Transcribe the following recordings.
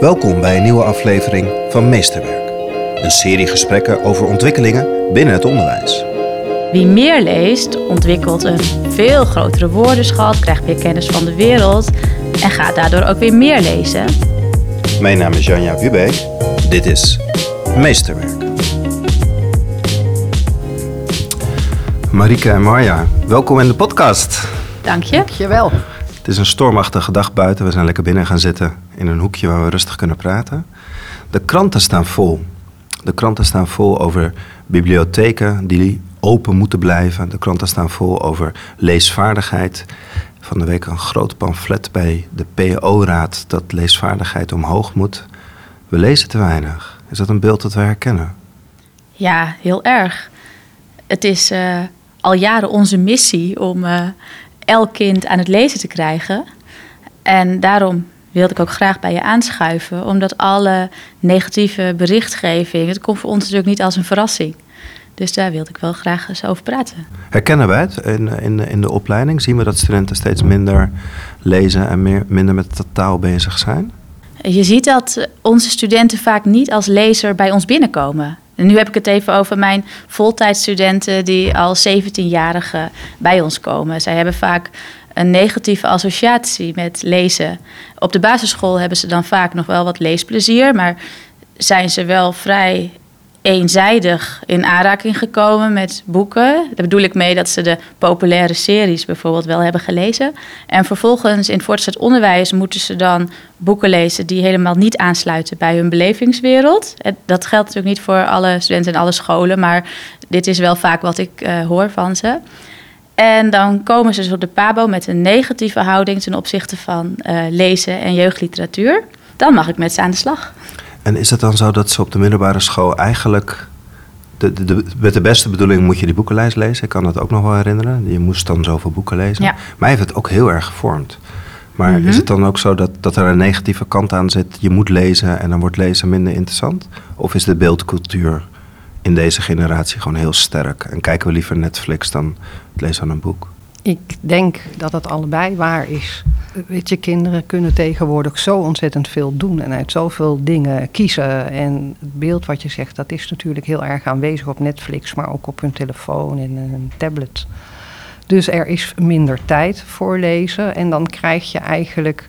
Welkom bij een nieuwe aflevering van Meesterwerk. Een serie gesprekken over ontwikkelingen binnen het onderwijs. Wie meer leest, ontwikkelt een veel grotere woordenschat, krijgt meer kennis van de wereld en gaat daardoor ook weer meer lezen. Mijn naam is Janja Wubé. Dit is Meesterwerk. Marike en Marja, welkom in de podcast. Dank je. Dankjewel. Het is een stormachtige dag buiten. We zijn lekker binnen gaan zitten in een hoekje waar we rustig kunnen praten. De kranten staan vol. De kranten staan vol over bibliotheken die open moeten blijven. De kranten staan vol over leesvaardigheid. Van de week een groot pamflet bij de PO-raad dat leesvaardigheid omhoog moet. We lezen te weinig. Is dat een beeld dat we herkennen? Ja, heel erg. Het is uh, al jaren onze missie om uh, elk kind aan het lezen te krijgen. En daarom wilde ik ook graag bij je aanschuiven, omdat alle negatieve berichtgeving, het komt voor ons natuurlijk niet als een verrassing. Dus daar wilde ik wel graag eens over praten. Herkennen wij het in, in, in de opleiding? Zien we dat studenten steeds minder lezen en meer, minder met de taal bezig zijn? Je ziet dat onze studenten vaak niet als lezer bij ons binnenkomen. Nu heb ik het even over mijn voltijdstudenten die al 17-jarigen bij ons komen. Zij hebben vaak een negatieve associatie met lezen. Op de basisschool hebben ze dan vaak nog wel wat leesplezier, maar zijn ze wel vrij eenzijdig in aanraking gekomen met boeken. Daar bedoel ik mee dat ze de populaire series bijvoorbeeld wel hebben gelezen. En vervolgens in voortgezet onderwijs moeten ze dan boeken lezen die helemaal niet aansluiten bij hun belevingswereld. Dat geldt natuurlijk niet voor alle studenten en alle scholen, maar dit is wel vaak wat ik uh, hoor van ze. En dan komen ze dus op de PABO met een negatieve houding ten opzichte van uh, lezen en jeugdliteratuur. Dan mag ik met ze aan de slag. En is het dan zo dat ze op de middelbare school eigenlijk. De, de, de, met de beste bedoeling moet je die boekenlijst lezen. Ik kan dat ook nog wel herinneren. Je moest dan zoveel boeken lezen. Ja. Mij heeft het ook heel erg gevormd. Maar Mhm. is het dan ook zo dat, dat er een negatieve kant aan zit? Je moet lezen en dan wordt lezen minder interessant? Of is de beeldcultuur in deze generatie gewoon heel sterk? En kijken we liever Netflix dan het lezen van een boek? Ik denk dat het allebei waar is. Weet je, kinderen kunnen tegenwoordig zo ontzettend veel doen en uit zoveel dingen kiezen. En het beeld wat je zegt, dat is natuurlijk heel erg aanwezig op Netflix, maar ook op hun telefoon en een tablet. Dus er is minder tijd voor lezen en dan krijg je eigenlijk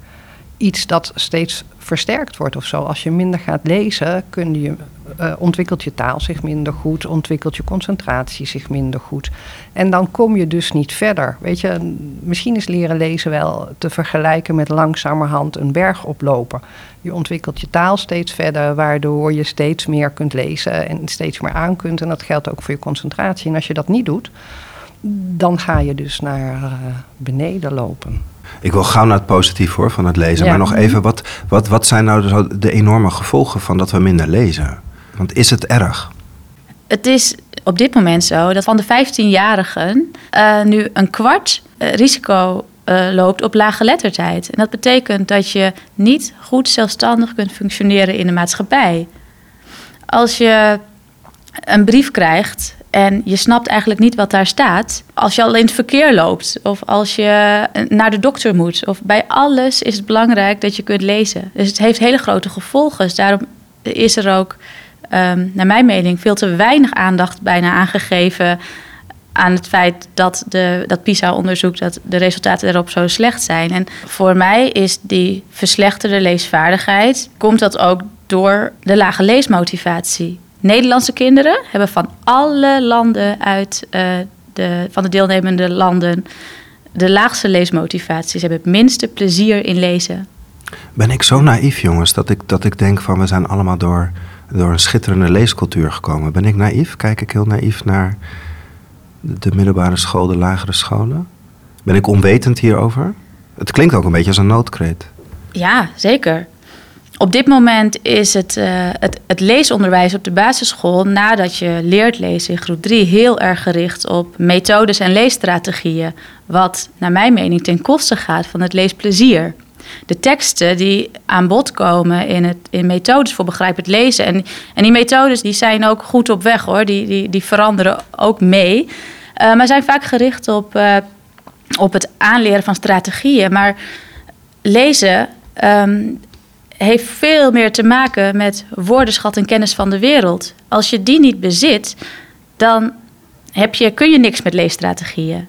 iets dat steeds versterkt wordt of zo. Als je minder gaat lezen, je, uh, ontwikkelt je taal zich minder goed, ontwikkelt je concentratie zich minder goed. En dan kom je dus niet verder. Weet je, misschien is leren lezen wel te vergelijken met langzamerhand een berg oplopen. Je ontwikkelt je taal steeds verder, waardoor je steeds meer kunt lezen en steeds meer aan kunt. En dat geldt ook voor je concentratie. En als je dat niet doet, dan ga je dus naar uh, beneden lopen. Ik wil gauw naar het positief hoor van het lezen. Ja. Maar nog even, wat, wat, wat zijn nou de, de enorme gevolgen van dat we minder lezen? Want is het erg? Het is op dit moment zo dat van de 15-jarigen uh, nu een kwart uh, risico uh, loopt op lage lettertijd. En dat betekent dat je niet goed zelfstandig kunt functioneren in de maatschappij. Als je een brief krijgt en je snapt eigenlijk niet wat daar staat. Als je al in het verkeer loopt of als je naar de dokter moet. Of bij alles is het belangrijk dat je kunt lezen. Dus het heeft hele grote gevolgen. Dus daarom is er ook, um, naar mijn mening, veel te weinig aandacht bijna aangegeven aan het feit dat, de, dat PISA-onderzoek, dat de resultaten daarop zo slecht zijn. En voor mij is die verslechterde leesvaardigheid, komt dat ook door de lage leesmotivatie. Nederlandse kinderen hebben van alle landen uit uh, de, van de deelnemende landen de laagste leesmotivatie. Ze hebben het minste plezier in lezen. Ben ik zo naïef, jongens, dat ik, dat ik denk van we zijn allemaal door, door een schitterende leescultuur gekomen. Ben ik naïef? Kijk ik heel naïef naar de middelbare school, de lagere scholen? Ben ik onwetend hierover? Het klinkt ook een beetje als een noodkreet. Ja, zeker. Op dit moment is het, uh, het, het, leesonderwijs op de basisschool, nadat je leert lezen in groep 3, heel erg gericht op methodes en leesstrategieën. Wat naar mijn mening ten koste gaat van het leesplezier. De teksten die aan bod komen in, het, in methodes voor begrijpend lezen. En, en die methodes die zijn ook goed op weg hoor, die, die, die veranderen ook mee. Uh, maar zijn vaak gericht op, uh, op het aanleren van strategieën. Maar lezen. Um, heeft veel meer te maken met woordenschat en kennis van de wereld. Als je die niet bezit, dan heb je, kun je niks met leesstrategieën.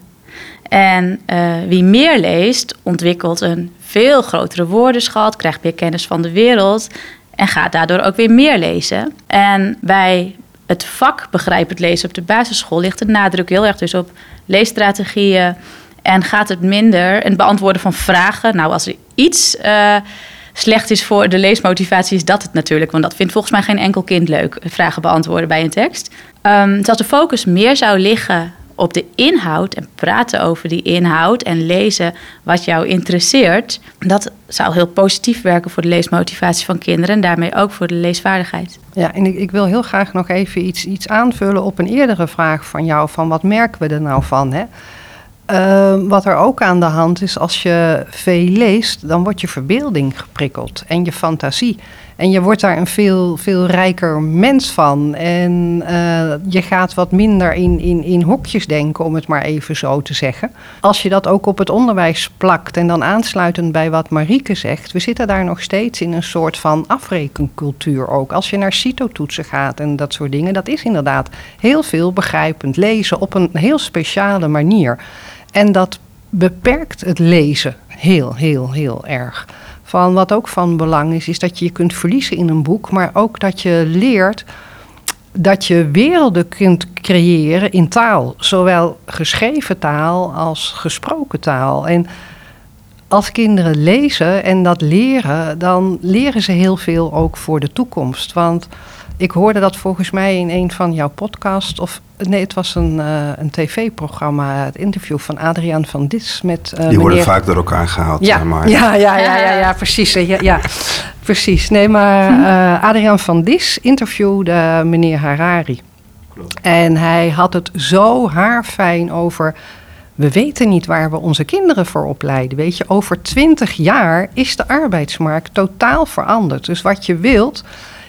En uh, wie meer leest, ontwikkelt een veel grotere woordenschat, krijgt meer kennis van de wereld en gaat daardoor ook weer meer lezen. En bij het vak begrijpend lezen op de basisschool ligt de nadruk heel erg dus op leesstrategieën en gaat het minder en beantwoorden van vragen. Nou, als er iets uh, slecht is voor de leesmotivatie, is dat het natuurlijk. Want dat vindt volgens mij geen enkel kind leuk, vragen beantwoorden bij een tekst. Um, dus als de focus meer zou liggen op de inhoud en praten over die inhoud en lezen wat jou interesseert, dat zou heel positief werken voor de leesmotivatie van kinderen en daarmee ook voor de leesvaardigheid. Ja, en ik, ik wil heel graag nog even iets, iets aanvullen op een eerdere vraag van jou: van wat merken we er nou van? Hè? Uh, wat er ook aan de hand is, als je veel leest, dan wordt je verbeelding geprikkeld en je fantasie. En je wordt daar een veel, veel rijker mens van. En uh, je gaat wat minder in, in, in hokjes denken, om het maar even zo te zeggen. Als je dat ook op het onderwijs plakt en dan aansluitend bij wat Marieke zegt, we zitten daar nog steeds in een soort van afrekencultuur ook. Als je naar CITO-toetsen gaat en dat soort dingen, dat is inderdaad heel veel begrijpend lezen op een heel speciale manier. En dat beperkt het lezen heel, heel, heel erg. Van wat ook van belang is, is dat je je kunt verliezen in een boek, maar ook dat je leert dat je werelden kunt creëren in taal, zowel geschreven taal als gesproken taal. En als kinderen lezen en dat leren, dan leren ze heel veel ook voor de toekomst. Want ik hoorde dat volgens mij in een van jouw podcasts. Of nee, het was een, uh, een tv-programma, het interview van Adriaan van Dis met. Uh, Die worden vaak door elkaar gehaald. Ja, maar. ja, ja, ja, ja, ja, precies. Ja, ja, precies. Nee, maar uh, Adriaan van Dis interviewde meneer Harari. Klopt. En hij had het zo haarfijn over. We weten niet waar we onze kinderen voor opleiden. Weet je, over twintig jaar is de arbeidsmarkt totaal veranderd. Dus wat je wilt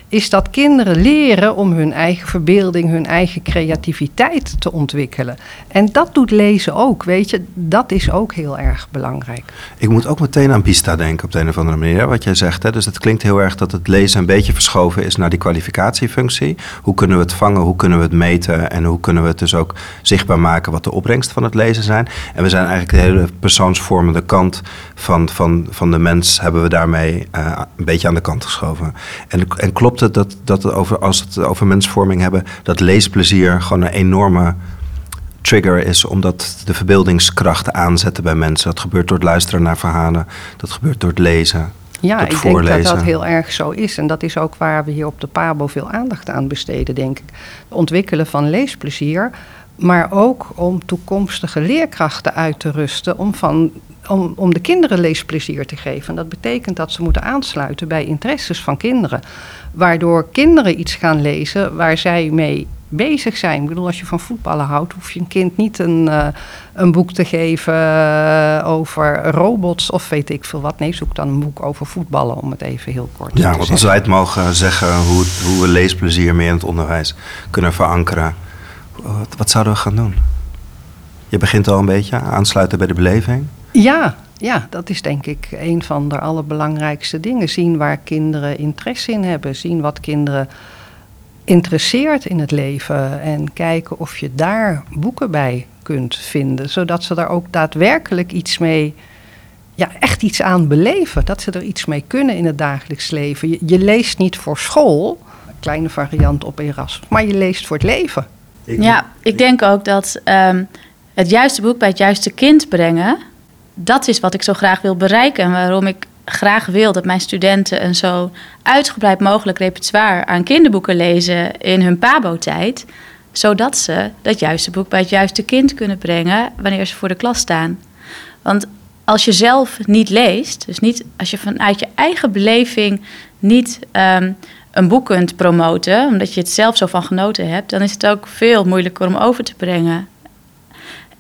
is dat kinderen leren om hun eigen verbeelding, hun eigen creativiteit te ontwikkelen. En dat doet lezen ook, weet je. Dat is ook heel erg belangrijk. Ik moet ook meteen aan Pista denken op de een of andere manier, wat jij zegt. Hè? Dus het klinkt heel erg dat het lezen een beetje verschoven is naar die kwalificatiefunctie. Hoe kunnen we het vangen, hoe kunnen we het meten en hoe kunnen we het dus ook zichtbaar maken wat de opbrengst van het lezen zijn. En we zijn eigenlijk de hele persoonsvormende kant van, van, van de mens hebben we daarmee uh, een beetje aan de kant geschoven. En, en klopt het dat, dat over, als het over mensvorming hebben, dat leesplezier gewoon een enorme trigger is omdat de verbeeldingskrachten aanzetten bij mensen. Dat gebeurt door het luisteren naar verhalen, dat gebeurt door het lezen. Ja, ik denk dat dat heel erg zo is. En dat is ook waar we hier op de PABO veel aandacht aan besteden, denk ik. Het ontwikkelen van leesplezier, maar ook om toekomstige leerkrachten uit te rusten om van om, om de kinderen leesplezier te geven. En dat betekent dat ze moeten aansluiten bij interesses van kinderen. Waardoor kinderen iets gaan lezen waar zij mee bezig zijn. Ik bedoel, als je van voetballen houdt, hoef je een kind niet een, uh, een boek te geven uh, over robots of weet ik veel wat. Nee, zoek dan een boek over voetballen, om het even heel kort ja, te zeggen. Ja, want als wij het mogen zeggen hoe, hoe we leesplezier meer in het onderwijs kunnen verankeren, wat, zouden we gaan doen? Je begint al een beetje aansluiten bij de beleving. Ja, ja, dat is denk ik een van de allerbelangrijkste dingen. Zien waar kinderen interesse in hebben. Zien wat kinderen interesseert in het leven. En kijken of je daar boeken bij kunt vinden. Zodat ze daar ook daadwerkelijk iets mee. Ja, echt iets aan beleven. Dat ze er iets mee kunnen in het dagelijks leven. Je, leest niet voor school. Kleine variant op Erasmus. Maar je leest voor het leven. Ja, ik denk ook dat um, het juiste boek bij het juiste kind brengen dat is wat ik zo graag wil bereiken en waarom ik graag wil dat mijn studenten een zo uitgebreid mogelijk repertoire aan kinderboeken lezen in hun pabo-tijd, zodat ze dat juiste boek bij het juiste kind kunnen brengen wanneer ze voor de klas staan. Want als je zelf niet leest, dus niet als je vanuit je eigen beleving niet um, een boek kunt promoten, omdat je het zelf zo van genoten hebt, dan is het ook veel moeilijker om over te brengen.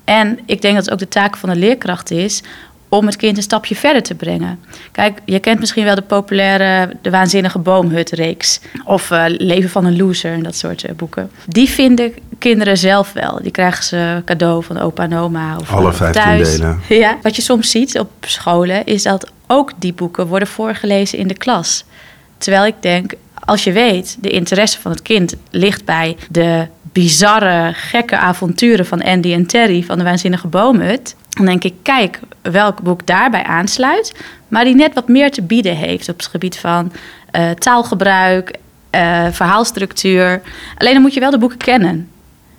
En ik denk dat het ook de taak van de leerkracht is om het kind een stapje verder te brengen. Kijk, je kent misschien wel de populaire De Waanzinnige Boomhut-reeks. Of uh, Leven van een Loser en dat soort uh, boeken. Die vinden kinderen zelf wel. Die krijgen ze cadeau van opa en oma. Of Alle vijftien delen. Ja, wat je soms ziet op scholen is dat ook die boeken worden voorgelezen in de klas. Terwijl ik denk, als je weet, de interesse van het kind ligt bij de bizarre, gekke avonturen van Andy en Terry van de Waanzinnige Boomhut. Dan denk ik, kijk welk boek daarbij aansluit, maar die net wat meer te bieden heeft op het gebied van uh, taalgebruik, uh, verhaalstructuur. Alleen dan moet je wel de boeken kennen.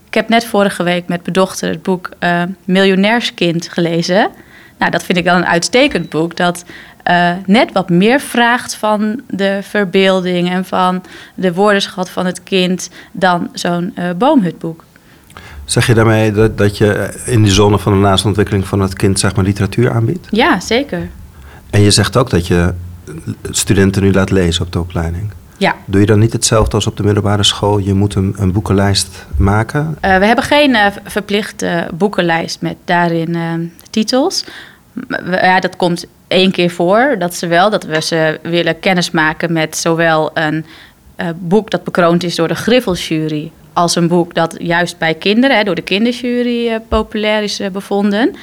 Ik heb net vorige week met mijn dochter het boek uh, Miljonairskind gelezen. Nou, dat vind ik wel een uitstekend boek. Dat uh, net wat meer vraagt van de verbeelding en van de woordenschat van het kind dan zo'n uh, boomhutboek. Zeg je daarmee dat, dat je in die zone van de naaste ontwikkeling van het kind zeg maar literatuur aanbiedt? Ja, zeker. En je zegt ook dat je studenten nu laat lezen op de opleiding. Ja. Doe je dan niet hetzelfde als op de middelbare school? Je moet een, een boekenlijst maken? Uh, we hebben geen uh, verplichte boekenlijst met daarin uh, titels. Ja, dat komt één keer voor. Dat ze wel, dat we ze willen kennismaken met zowel een boek dat bekroond is door de Griffeljury... als een boek dat juist bij kinderen, hè, door de kinderjury, populair is bevonden...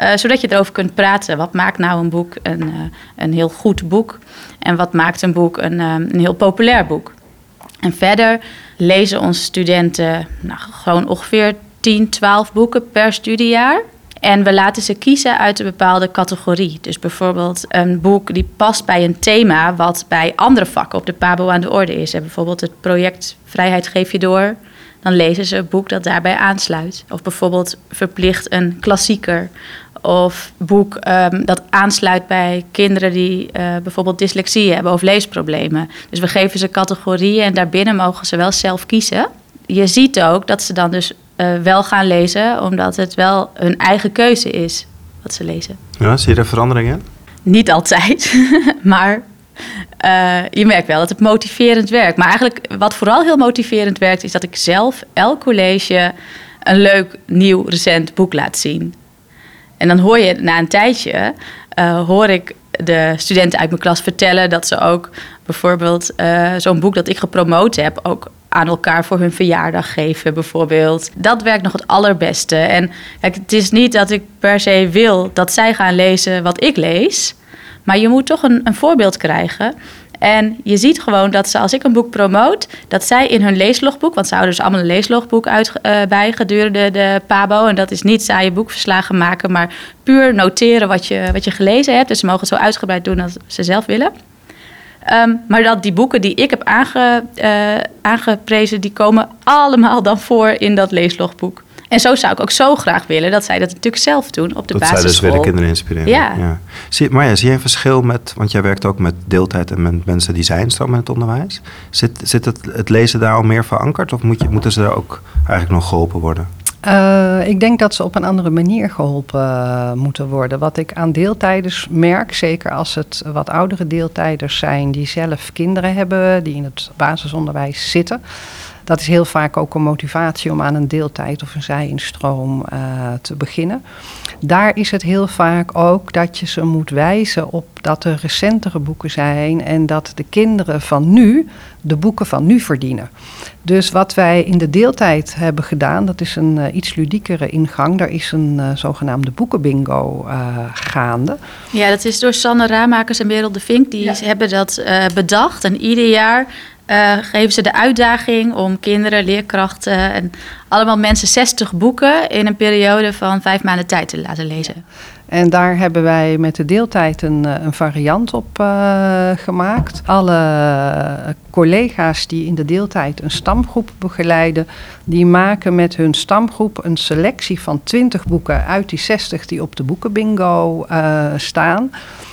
Uh, zodat je erover kunt praten. Wat maakt nou een boek een, een heel goed boek? En wat maakt een boek een, een heel populair boek? En verder lezen onze studenten nou, gewoon ongeveer 10, 12 boeken per studiejaar. En we laten ze kiezen uit een bepaalde categorie. Dus bijvoorbeeld een boek die past bij een thema wat bij andere vakken op de PABO aan de orde is. En bijvoorbeeld het project Vrijheid geef je door. Dan lezen ze een boek dat daarbij aansluit. Of bijvoorbeeld verplicht een klassieker of boek um, dat aansluit bij kinderen die uh, bijvoorbeeld dyslexie hebben of leesproblemen. Dus we geven ze categorieën en daarbinnen mogen ze wel zelf kiezen. Je ziet ook dat ze dan dus uh, wel gaan lezen, omdat het wel hun eigen keuze is wat ze lezen. Ja, zie je er veranderingen? Niet altijd, maar uh, je merkt wel dat het motiverend werkt. Maar eigenlijk wat vooral heel motiverend werkt, is dat ik zelf elk college een leuk, nieuw, recent boek laat zien. En dan hoor je na een tijdje, uh, hoor ik de studenten uit mijn klas vertellen dat ze ook bijvoorbeeld uh, zo'n boek dat ik gepromoot heb, ook aan elkaar voor hun verjaardag geven, bijvoorbeeld. Dat werkt nog het allerbeste. En het is niet dat ik per se wil dat zij gaan lezen wat ik lees. Maar je moet toch een, een voorbeeld krijgen. En je ziet gewoon dat ze, als ik een boek promoot, dat zij in hun leeslogboek, want ze houden dus allemaal een leeslogboek uit, uh, bij gedurende de PABO. En dat is niet saaie boekverslagen maken, maar puur noteren wat je, wat je gelezen hebt. Dus ze mogen het zo uitgebreid doen als ze zelf willen. Um, maar dat die boeken die ik heb aange, uh, aangeprezen, die komen allemaal dan voor in dat leeslogboek. En zo zou ik ook zo graag willen dat zij dat natuurlijk zelf doen op de dat basisschool. zij dus weer de kinderen inspireren. Ja. ja. Zie, maar ja, zie je een verschil met, want jij werkt ook met deeltijd en met mensen die zijn stroom in het onderwijs. Zit, zit het, het lezen daar al meer verankerd of moet je, moeten ze daar ook eigenlijk nog geholpen worden? Uh, ik denk dat ze op een andere manier geholpen uh, moeten worden. Wat ik aan deeltijders merk, zeker als het wat oudere deeltijders zijn die zelf kinderen hebben, die in het basisonderwijs zitten. Dat is heel vaak ook een motivatie om aan een deeltijd of een zijinstroom uh, te beginnen. Daar is het heel vaak ook dat je ze moet wijzen op dat er recentere boeken zijn en dat de kinderen van nu de boeken van nu verdienen. Dus wat wij in de deeltijd hebben gedaan, dat is een uh, iets ludiekere ingang. Daar is een uh, zogenaamde boekenbingo uh, gaande. Ja, dat is door Sanne Raamakers en Merel de Vink. Die ja. hebben dat bedacht. En ieder jaar geven ze de uitdaging om kinderen, leerkrachten en allemaal mensen 60 boeken in een periode van vijf maanden tijd te laten lezen. En daar hebben wij met de deeltijd een, een variant op uh, gemaakt. Alle collega's die in de deeltijd een stamgroep begeleiden, die maken met hun stamgroep een selectie van 20 boeken uit die 60 die op de boekenbingo staan.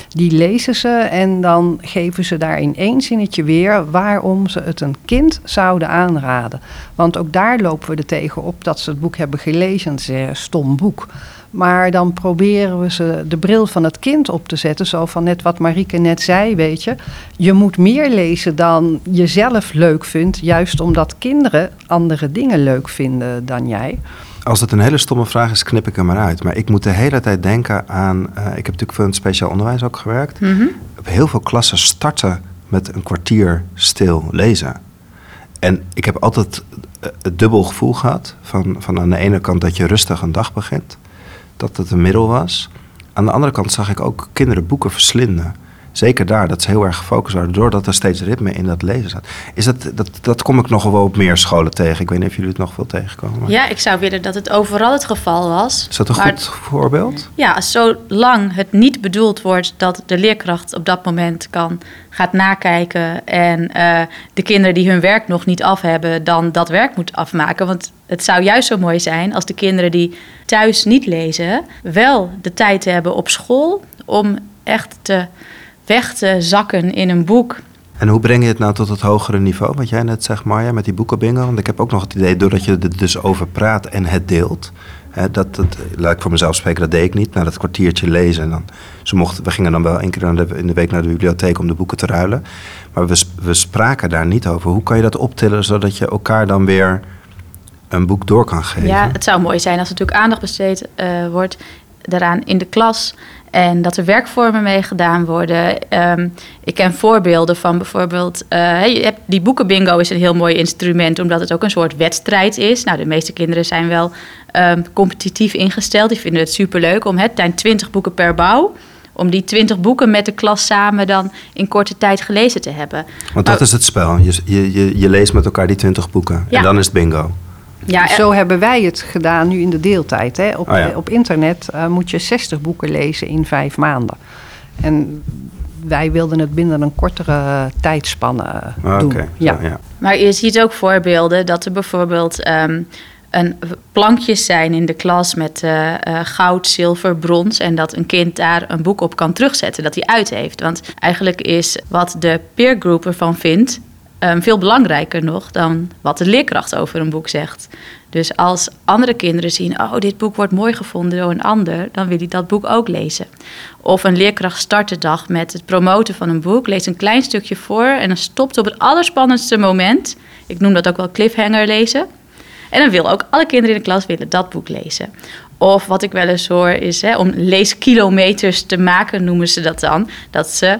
Die lezen ze en dan geven ze daar in één zinnetje weer waarom ze het een kind zouden aanraden. Want ook daar lopen we er tegen op dat ze het boek hebben gelezen en ze zeggen stom boek. Maar dan proberen we ze de bril van het kind op te zetten. Zo van net wat Marieke net zei, weet je. Je moet meer lezen dan je zelf leuk vindt. Juist omdat kinderen andere dingen leuk vinden dan jij. Als het een hele stomme vraag is, knip ik hem maar uit. Maar ik moet de hele tijd denken aan... eh, ik heb natuurlijk voor het speciaal onderwijs ook gewerkt. Mhm. Heel veel klassen starten met een kwartier stil lezen. En ik heb altijd eh, het dubbel gevoel gehad. Van, van aan de ene kant dat je rustig een dag begint. Dat het een middel was. Aan de andere kant zag ik ook kinderen boeken verslinden. Zeker daar, dat ze heel erg gefocust waren. Doordat er steeds ritme in dat lezen zat. Is dat, dat, dat kom ik nog wel op meer scholen tegen. Ik weet niet of jullie het nog veel tegenkomen. maar- Ja, ik zou willen dat het overal het geval was. Is dat een Maar goed voorbeeld? Ja, zolang het niet bedoeld wordt dat de leerkracht op dat moment kan gaat nakijken en eh, de kinderen die hun werk nog niet af hebben, dan dat werk moet afmaken. Want het zou juist zo mooi zijn als de kinderen die thuis niet lezen, wel de tijd hebben op school om echt te weg te zakken in een boek. En hoe breng je het nou tot het hogere niveau? Wat jij net zegt, Marja, met die boekenbingo. Want ik heb ook nog het idee, doordat je er dus over praat en het deelt. Hè, dat, dat, laat ik voor mezelf spreken, dat deed ik niet. Na dat kwartiertje lezen. En dan, ze mochten, we gingen dan wel één keer in de, in de week naar de bibliotheek om de boeken te ruilen. Maar we, we spraken daar niet over. Hoe kan je dat optillen zodat je elkaar dan weer een boek door kan geven? Ja, het zou mooi zijn als er natuurlijk aandacht besteed eh, wordt daaraan in de klas. En dat er werkvormen mee gedaan worden. Ehm, ik ken voorbeelden van bijvoorbeeld... hey, je hebt, die boekenbingo is een heel mooi instrument... omdat het ook een soort wedstrijd is. Nou, de meeste kinderen zijn wel ehm, competitief ingesteld. Die vinden het superleuk om... Het zijn 20 boeken per bouw... om die 20 boeken met de klas samen dan in korte tijd gelezen te hebben. Want dat is het spel. Je, je, je, je leest met elkaar die twintig boeken. Ja. En dan is het bingo. Ja, Zo hebben wij het gedaan nu in de deeltijd. Hè. Op, Oh ja. op internet eh, moet je 60 boeken lezen in vijf maanden. En wij wilden het binnen een kortere tijdspanne eh, Ah, doen. Ja. zo, ja. Maar je ziet ook voorbeelden dat er bijvoorbeeld ehm, een plankjes zijn in de klas met eh, eh, goud, zilver, brons. En dat een kind daar een boek op kan terugzetten, dat hij uit heeft. Want eigenlijk is wat de peergroup ervan vindt. Ehm, veel belangrijker nog dan wat de leerkracht over een boek zegt. Dus als andere kinderen zien, oh, dit boek wordt mooi gevonden door een ander, dan wil hij dat boek ook lezen. Of een leerkracht start de dag met het promoten van een boek, leest een klein stukje voor en dan stopt op het allerspannendste moment. Ik noem dat ook wel cliffhanger lezen. En dan wil ook alle kinderen in de klas willen dat boek lezen. Of wat ik wel eens hoor is hè, om leeskilometers te maken, noemen ze dat dan. Dat ze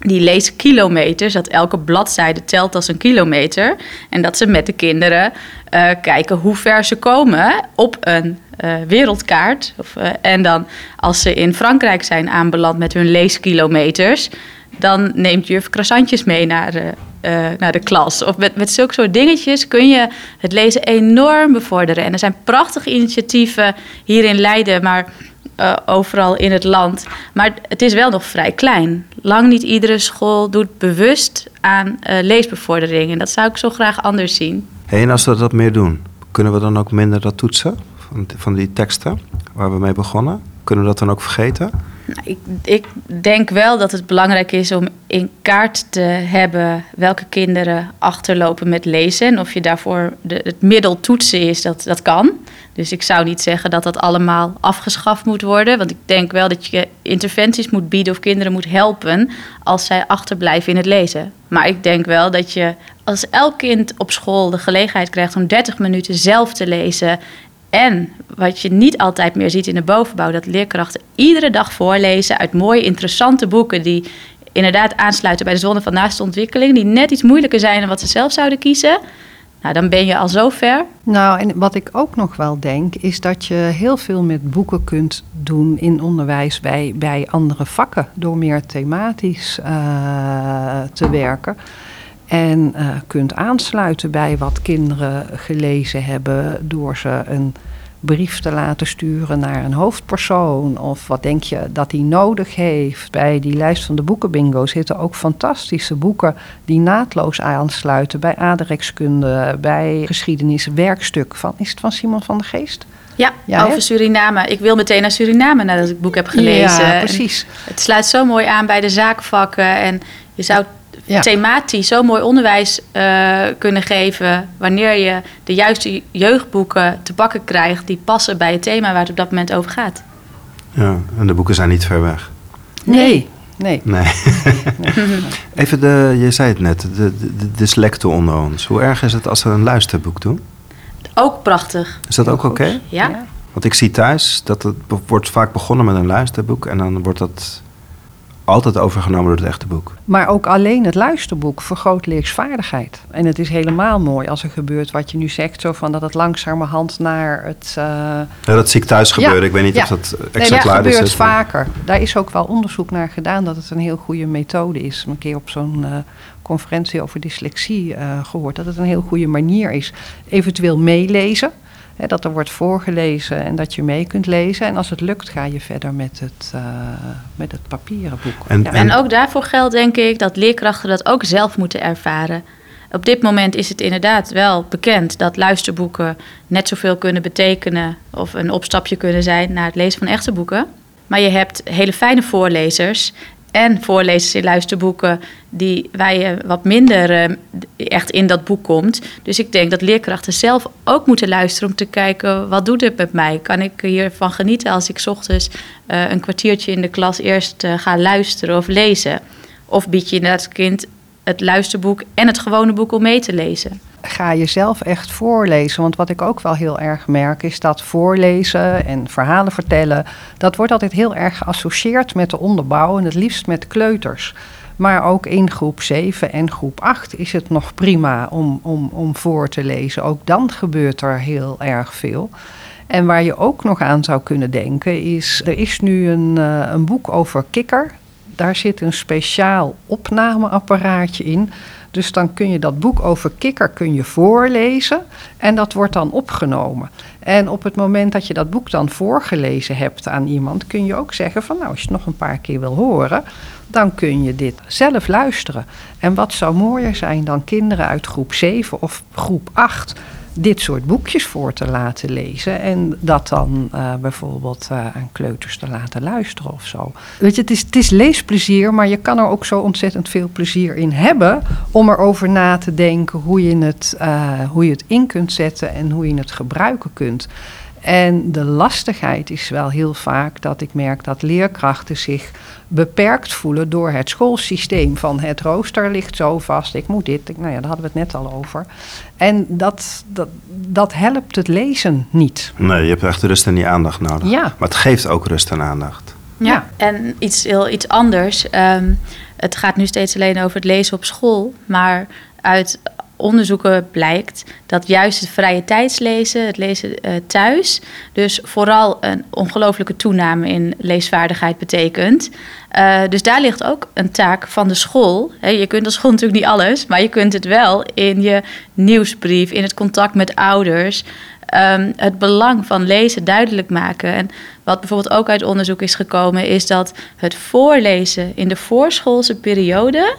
die leeskilometers, dat elke bladzijde telt als een kilometer. En dat ze met de kinderen eh, kijken hoe ver ze komen op een eh, wereldkaart. Of, eh, en dan als ze in Frankrijk zijn aanbeland met hun leeskilometers... dan neemt juf croissantjes mee naar, naar de klas. Of met, met zulke soort dingetjes kun je het lezen enorm bevorderen. En er zijn prachtige initiatieven hier in Leiden... maar eh, overal in het land. Maar het is wel nog vrij klein. Lang niet iedere school doet bewust aan eh, leesbevordering. En dat zou ik zo graag anders zien. Hey, en als we dat meer doen, kunnen we dan ook minder dat toetsen van, van die teksten waar we mee begonnen? Kunnen we dat dan ook vergeten? Nou, ik, ik denk wel dat het belangrijk is om in kaart te hebben welke kinderen achterlopen met lezen. En of je daarvoor de, het middel toetsen is, dat, dat kan. Dus ik zou niet zeggen dat dat allemaal afgeschaft moet worden. Want ik denk wel dat je interventies moet bieden of kinderen moet helpen als zij achterblijven in het lezen. Maar ik denk wel dat je als elk kind op school de gelegenheid krijgt om 30 minuten zelf te lezen en wat je niet altijd meer ziet in de bovenbouw, dat leerkrachten iedere dag voorlezen uit mooie, interessante boeken die inderdaad aansluiten bij de zone van naaste ontwikkeling, die net iets moeilijker zijn dan wat ze zelf zouden kiezen. Nou, dan ben je al zo ver. Nou, en wat ik ook nog wel denk, is dat je heel veel met boeken kunt doen in onderwijs bij, bij andere vakken. Door meer thematisch eh, te werken. En eh, kunt aansluiten bij wat kinderen gelezen hebben door ze een brief te laten sturen naar een hoofdpersoon. Of wat denk je dat hij nodig heeft. Bij die lijst van de boekenbingo zitten ook fantastische boeken die naadloos aansluiten bij aardrijkskunde, bij geschiedenis, werkstuk van, is het van Simon van der Geest? Ja, Ja, over hè? Suriname. Ik wil meteen naar Suriname nadat ik het boek heb gelezen. Ja, En precies. Het sluit zo mooi aan bij de zaakvakken. En je zou Ja. thematisch zo mooi onderwijs eh, kunnen geven... wanneer je de juiste jeugdboeken te pakken krijgt... die passen bij het thema waar het op dat moment over gaat. Ja, en de boeken zijn niet ver weg. Nee, nee. Nee. Even de, je zei het net, de, de, de onder ons. Hoe erg is het als ze een luisterboek doen? Ook prachtig. Is dat ook oké? Ja. Want ik zie thuis dat het wordt vaak begonnen met een luisterboek en dan wordt dat altijd overgenomen door het echte boek. Maar ook alleen het luisterboek vergroot leesvaardigheid. En het is helemaal mooi als er gebeurt wat je nu zegt, zo van dat het langzamerhand naar het. eh, Ja, dat zie ik thuis gebeuren. Ik weet niet ja. of dat Nee, exact dat waar is. gebeurt maar- vaker. Daar is ook wel onderzoek naar gedaan dat het een heel goede methode is. Een keer op zo'n eh, conferentie over dyslexie eh, gehoord dat het een heel goede manier is. Eventueel meelezen. Hè, dat er wordt voorgelezen en dat je mee kunt lezen. En als het lukt, ga je verder met het, eh, met het papieren boek. En- Ja. En ook daarvoor geldt denk ik dat leerkrachten dat ook zelf moeten ervaren. Op dit moment is het inderdaad wel bekend dat luisterboeken net zoveel kunnen betekenen of een opstapje kunnen zijn naar het lezen van echte boeken. Maar je hebt hele fijne voorlezers en voorlezers in luisterboeken die, waar je wat minder eh, echt in dat boek komt. Dus ik denk dat leerkrachten zelf ook moeten luisteren om te kijken wat doet het met mij? Kan ik hiervan genieten als ik ochtends eh, een kwartiertje in de klas eerst eh, ga luisteren of lezen? Of bied je inderdaad het kind het luisterboek en het gewone boek om mee te lezen? Ga je zelf echt voorlezen. Want wat ik ook wel heel erg merk is dat voorlezen en verhalen vertellen, dat wordt altijd heel erg geassocieerd met de onderbouw en het liefst met kleuters. Maar ook in groep 7 en groep 8 is het nog prima om, om, om voor te lezen. Ook dan gebeurt er heel erg veel. En waar je ook nog aan zou kunnen denken is, er is nu een, eh, een boek over kikker. Daar zit een speciaal opnameapparaatje in. Dus dan kun je dat boek over kikker kun je voorlezen en dat wordt dan opgenomen. En op het moment dat je dat boek dan voorgelezen hebt aan iemand, kun je ook zeggen van nou, als je het nog een paar keer wil horen, dan kun je dit zelf luisteren. En wat zou mooier zijn dan kinderen uit groep 7 of groep 8 dit soort boekjes voor te laten lezen. En dat dan eh, bijvoorbeeld eh, aan kleuters te laten luisteren of zo. Weet je, het is, het is leesplezier, maar je kan er ook zo ontzettend veel plezier in hebben. om erover na te denken hoe je het, eh, hoe je het in kunt zetten en hoe je het gebruiken kunt. En de lastigheid is wel heel vaak dat ik merk dat leerkrachten zich beperkt voelen door het schoolsysteem. Van het rooster ligt zo vast, ik moet dit. Ik- Nou ja, daar hadden we het net al over. En dat, dat, dat helpt het lezen niet. Nee, je hebt echt rust en die aandacht nodig. Ja. Maar het geeft ook rust en aandacht. Ja. En iets heel iets anders. ehm, het gaat nu steeds alleen over het lezen op school. Maar uit onderzoeken blijkt dat juist het vrije tijdslezen, het lezen eh, thuis, dus vooral een ongelofelijke toename in leesvaardigheid betekent. Eh, dus daar ligt ook een taak van de school. Je kunt als school natuurlijk niet alles, maar je kunt het wel in je nieuwsbrief, in het contact met ouders. ehm, het belang van lezen duidelijk maken. En wat bijvoorbeeld ook uit onderzoek is gekomen, is dat het voorlezen in de voorschoolse periode.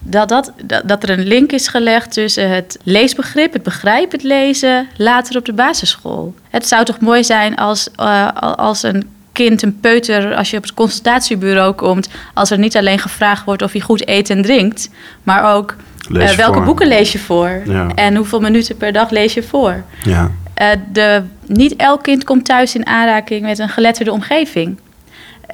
Dat, dat, dat, er een link is gelegd tussen het leesbegrip, het begrijpend lezen, later op de basisschool. Het zou toch mooi zijn als, eh, als een kind, een peuter, als je op het consultatiebureau komt, als er niet alleen gevraagd wordt of hij goed eet en drinkt, maar ook eh, welke voor. boeken lees je voor Ja. en hoeveel minuten per dag lees je voor. Ja. Eh, de, niet elk kind komt thuis in aanraking met een geletterde omgeving.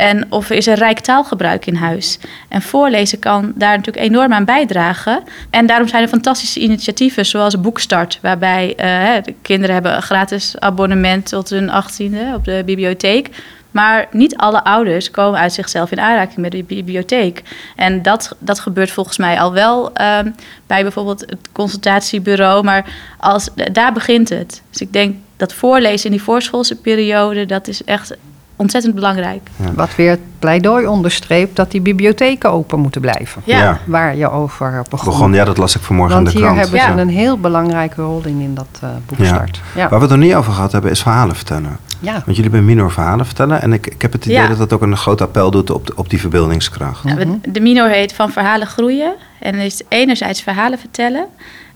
En of is er rijk taalgebruik in huis. En voorlezen kan daar natuurlijk enorm aan bijdragen. En daarom zijn er fantastische initiatieven zoals Boekstart. Waarbij eh, de kinderen hebben een gratis abonnement tot hun achttiende op de bibliotheek. Maar niet alle ouders komen uit zichzelf in aanraking met de bibliotheek. En dat, dat gebeurt volgens mij al wel ehm, bij bijvoorbeeld het consultatiebureau. Maar als, daar begint het. Dus ik denk dat voorlezen in die voorschoolse periode, dat is echt ontzettend belangrijk. Wat weer het pleidooi onderstreept dat die bibliotheken open moeten blijven. Ja. Ja. Waar je over begon. Begon, ja, dat las ik vanmorgen Want in de hier krant. hebben Ja. ze een heel belangrijke rol in, in dat eh Ja. boekstart. Ja. Waar we het nog niet over gehad hebben, is verhalen vertellen. Ja. Want jullie hebben minor verhalen vertellen. En ik, ik heb het idee Ja. dat dat ook een groot appel doet op, de- op die verbeeldingskracht. We- De minor heet van verhalen groeien. En is enerzijds verhalen vertellen.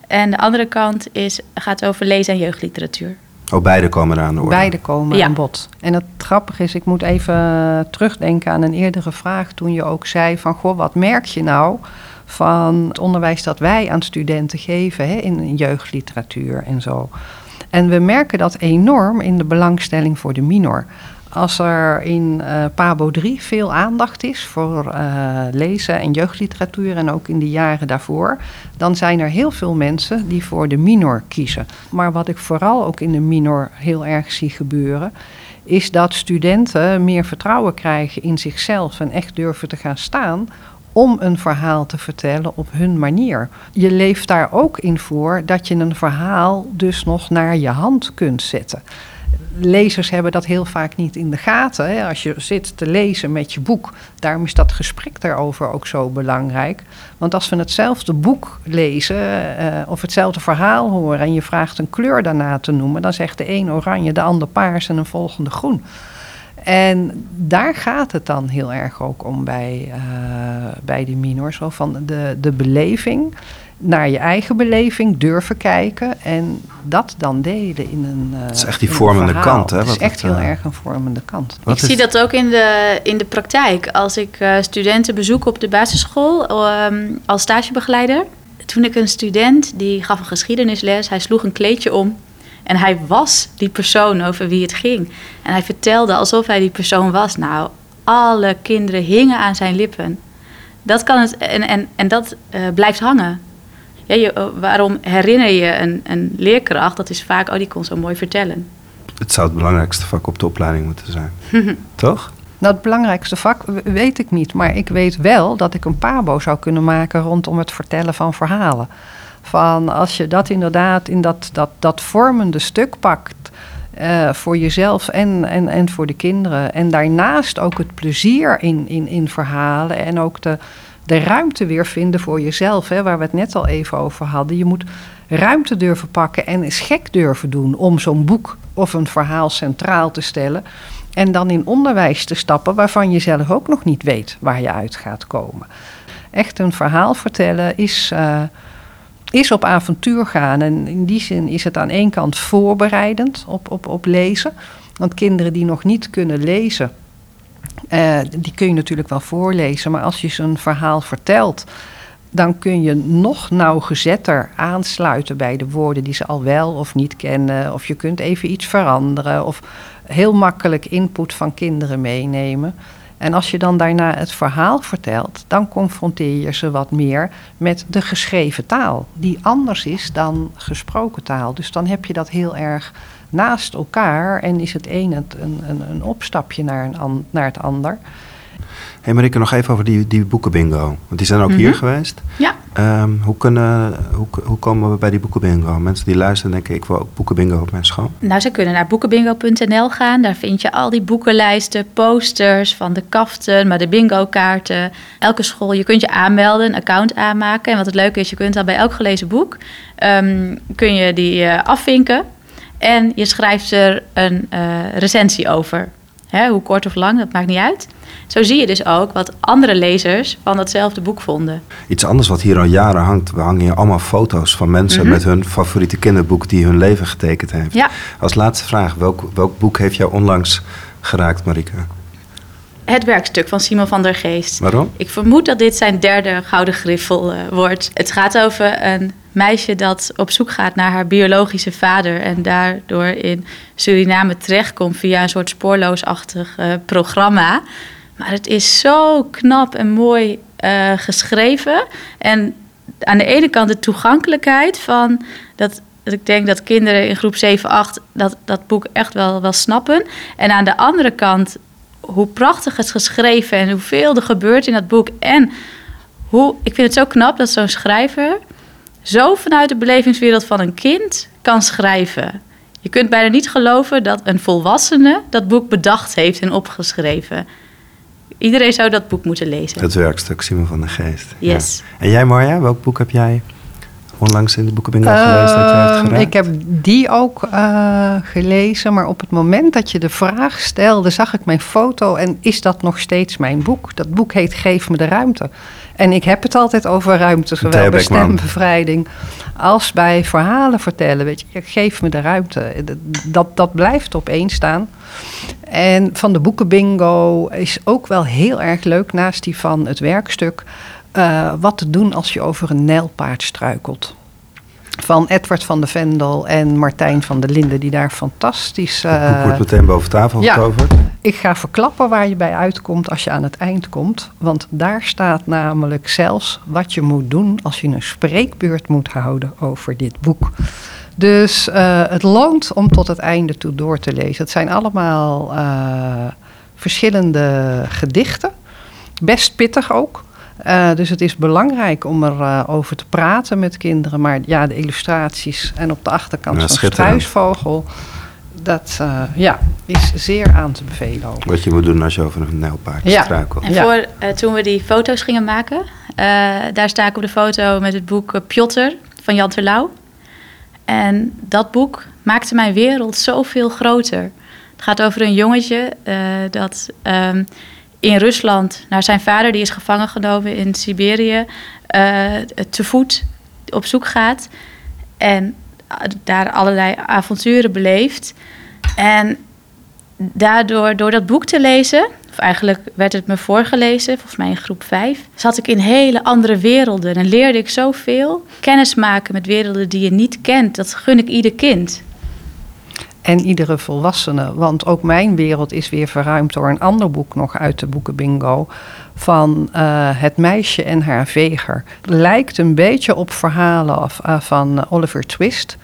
En de andere kant is, gaat over lezen en jeugdliteratuur. Oh, beide komen eraan de orde. Beide komen Ja. aan bod. En het grappige is, ik moet even terugdenken aan een eerdere vraag toen je ook zei van, goh, wat merk je nou van het onderwijs dat wij aan studenten geven hè, in jeugdliteratuur en zo. En we merken dat enorm in de belangstelling voor de minor. Als er in uh, Pabo 3 veel aandacht is voor uh, lezen en jeugdliteratuur en ook in de jaren daarvoor, dan zijn er heel veel mensen die voor de minor kiezen. Maar wat ik vooral ook in de minor heel erg zie gebeuren, is dat studenten meer vertrouwen krijgen in zichzelf en echt durven te gaan staan om een verhaal te vertellen op hun manier. Je leeft daar ook in voor dat je een verhaal dus nog naar je hand kunt zetten lezers hebben dat heel vaak niet in de gaten. Hè. Als je zit te lezen met je boek, daarom is dat gesprek daarover ook zo belangrijk. Want als we hetzelfde boek lezen uh, of hetzelfde verhaal horen en je vraagt een kleur daarna te noemen, dan zegt de een oranje, de ander paars en een volgende groen. En daar gaat het dan heel erg ook om bij, uh, bij de minors, van de, de beleving naar je eigen beleving durven kijken en dat dan delen in een. Uh, het is echt die vormende kant, hè? Het is echt heel uh, erg een vormende kant. ik zie dat ook in de, in de praktijk. Als ik uh, studenten bezoek op de basisschool um, als stagebegeleider. Toen ik een student die gaf een geschiedenisles, hij sloeg een kleedje om en hij was die persoon over wie het ging. En hij vertelde alsof hij die persoon was. Nou, alle kinderen hingen aan zijn lippen. Dat kan het, en, en, en dat blijft hangen. Ja, je, eh, waarom herinner je een, een leerkracht? Dat is vaak, oh, die kon zo mooi vertellen. Het zou het belangrijkste vak op de opleiding moeten zijn. Toch? Nou, het belangrijkste vak weet ik niet. Maar ik weet wel dat ik een pabo zou kunnen maken rondom het vertellen van verhalen. Van als je dat inderdaad in dat, dat, dat vormende stuk pakt. Uh, voor jezelf en, en, en voor de kinderen. En daarnaast ook het plezier in, in, in verhalen. En ook de, de ruimte weer vinden voor jezelf, hè, waar we het net al even over hadden. Je moet ruimte durven pakken en eens gek durven doen om zo'n boek of een verhaal centraal te stellen. En dan in onderwijs te stappen waarvan je zelf ook nog niet weet waar je uit gaat komen. Echt een verhaal vertellen is, uh, is op avontuur gaan. En in die zin is het aan één kant voorbereidend op, op, op lezen. Want kinderen die nog niet kunnen lezen, uh, die kun je natuurlijk wel voorlezen, maar als je zo'n verhaal vertelt, dan kun je nog nauwgezetter aansluiten bij de woorden die ze al wel of niet kennen. Of je kunt even iets veranderen of heel makkelijk input van kinderen meenemen. En als je dan daarna het verhaal vertelt, dan confronteer je ze wat meer met de geschreven taal, die anders is dan gesproken taal. Dus dan heb je dat heel erg naast elkaar en is het een een, een, een opstapje naar, een naar het ander. Hé hey Marike, nog even over die, die boekenbingo. Want die zijn ook hier mhm. geweest. Ja. Um, hoe, kunnen, hoe, hoe komen we bij die boekenbingo? Mensen die luisteren denken, ik wil ook boekenbingo op mijn school. Nou, ze kunnen naar boekenbingo.nl gaan. Daar vind je al die boekenlijsten, posters van de kaften, maar de bingo kaarten. Elke school, je kunt je aanmelden, een account aanmaken. En wat het leuke is, je kunt dan bij elk gelezen boek... Um, kun je die uh, afvinken. En je schrijft er een uh, recensie over. Hè, hoe kort of lang, dat maakt niet uit. Zo zie je dus ook wat andere lezers van datzelfde boek vonden. Iets anders wat hier al jaren hangt. We hangen hier allemaal foto's van mensen mhm. met hun favoriete kinderboek die hun leven getekend heeft. Ja. Als laatste vraag, welk, welk boek heeft jou onlangs geraakt, Marike? Het werkstuk van Simon van der Geest. Waarom? Ik vermoed dat dit zijn derde gouden griffel uh, wordt. Het gaat over een meisje dat op zoek gaat naar haar biologische vader en daardoor in Suriname terechtkomt via een soort spoorloosachtig uh, programma. Maar het is zo knap en mooi uh, geschreven. En aan de ene kant de toegankelijkheid van dat, dat ik denk dat kinderen in groep 7, 8 dat, dat boek echt wel, wel snappen. En aan de andere kant hoe prachtig het is geschreven en hoeveel er gebeurt in dat boek. En hoe, ik vind het zo knap dat zo'n schrijver zo vanuit de belevingswereld van een kind kan schrijven. Je kunt bijna niet geloven dat een volwassene dat boek bedacht heeft en opgeschreven. Iedereen zou dat boek moeten lezen. Het werkstuk Simon van der Geest. Yes. En jij Marja, welk boek heb jij onlangs in de gelezen dat je hebt ehm, Ik heb die ook uh, gelezen, maar op het moment dat je de vraag stelde, zag ik mijn foto en is dat nog steeds mijn boek? Dat boek heet Geef me de ruimte. En ik heb het altijd over ruimte, zowel bij stembevrijding als bij verhalen vertellen. Weet je, geef me de ruimte. Dat, dat blijft opeen staan. En van de boekenbingo is ook wel heel erg leuk, naast die van het werkstuk, uh, wat te doen als je over een nijlpaard struikelt van Edward van de Vendel en Martijn van der Linden, die daar fantastisch. Uh, wordt meteen boven tafel ja, getoverd. ik ga verklappen waar je bij uitkomt als je aan het eind komt. Want daar staat namelijk zelfs wat je moet doen als je een spreekbeurt moet houden over dit boek. Dus uh, het loont om tot het einde toe door te lezen. Het zijn allemaal uh, verschillende gedichten. Best pittig ook. Uh, dus het is belangrijk om erover over te praten met kinderen. Maar ja, de illustraties en op de achterkant ja, zo'n struisvogel dat uh, ja, is zeer aan te bevelen. Ook. Wat je moet doen als je over een nijlpaard ja. struikelt. En voor, uh, toen we die foto's gingen maken, uh, daar sta ik op de foto met het boek Piotr van Jan Terlouw. En dat boek maakte mijn wereld zoveel groter. Het gaat over een jongetje dat um, in Rusland naar zijn vader, die is gevangen genomen in Siberië, te voet op zoek gaat. En daar allerlei avonturen beleeft. En daardoor, door dat boek te lezen, of eigenlijk werd het me voorgelezen, volgens mij in groep 5, zat ik in hele andere werelden en leerde ik zoveel. Kennis maken met werelden die je niet kent, dat gun ik ieder kind. En iedere volwassene, want ook mijn wereld is weer verruimd door een ander boek nog uit de boeken Bingo. Van uh, Het meisje en haar veger. Lijkt een beetje op verhalen of, uh, van Oliver Twist.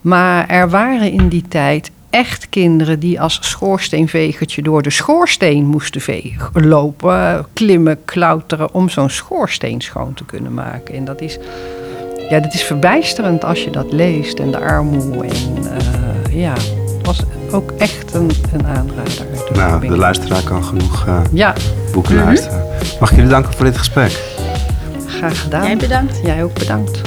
Maar er waren in die tijd echt kinderen die als schoorsteenvegertje door de schoorsteen moesten vegen, lopen, klimmen, klauteren om zo'n schoorsteen schoon te kunnen maken. En dat is, ja, dat is verbijsterend als je dat leest en de armoede. En uh, ja, het was ook echt een, een aanrader. Nou, de luisteraar kan genoeg uh, ja. boeken mm -hmm. luisteren. Mag ik jullie danken voor dit gesprek? Graag gedaan. Jij bedankt. Jij ook bedankt.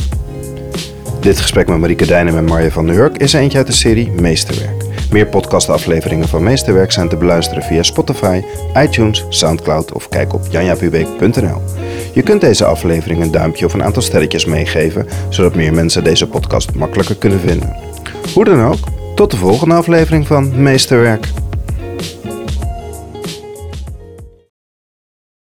Dit gesprek met Marieke Dijnen en Marja van New York is eentje uit de serie Meesterwerk. Meer podcastafleveringen van Meesterwerk zijn te beluisteren via Spotify, iTunes, Soundcloud of kijk op janjapubeek.nl. Je kunt deze aflevering een duimpje of een aantal sterretjes meegeven, zodat meer mensen deze podcast makkelijker kunnen vinden. Hoe dan ook, tot de volgende aflevering van Meesterwerk.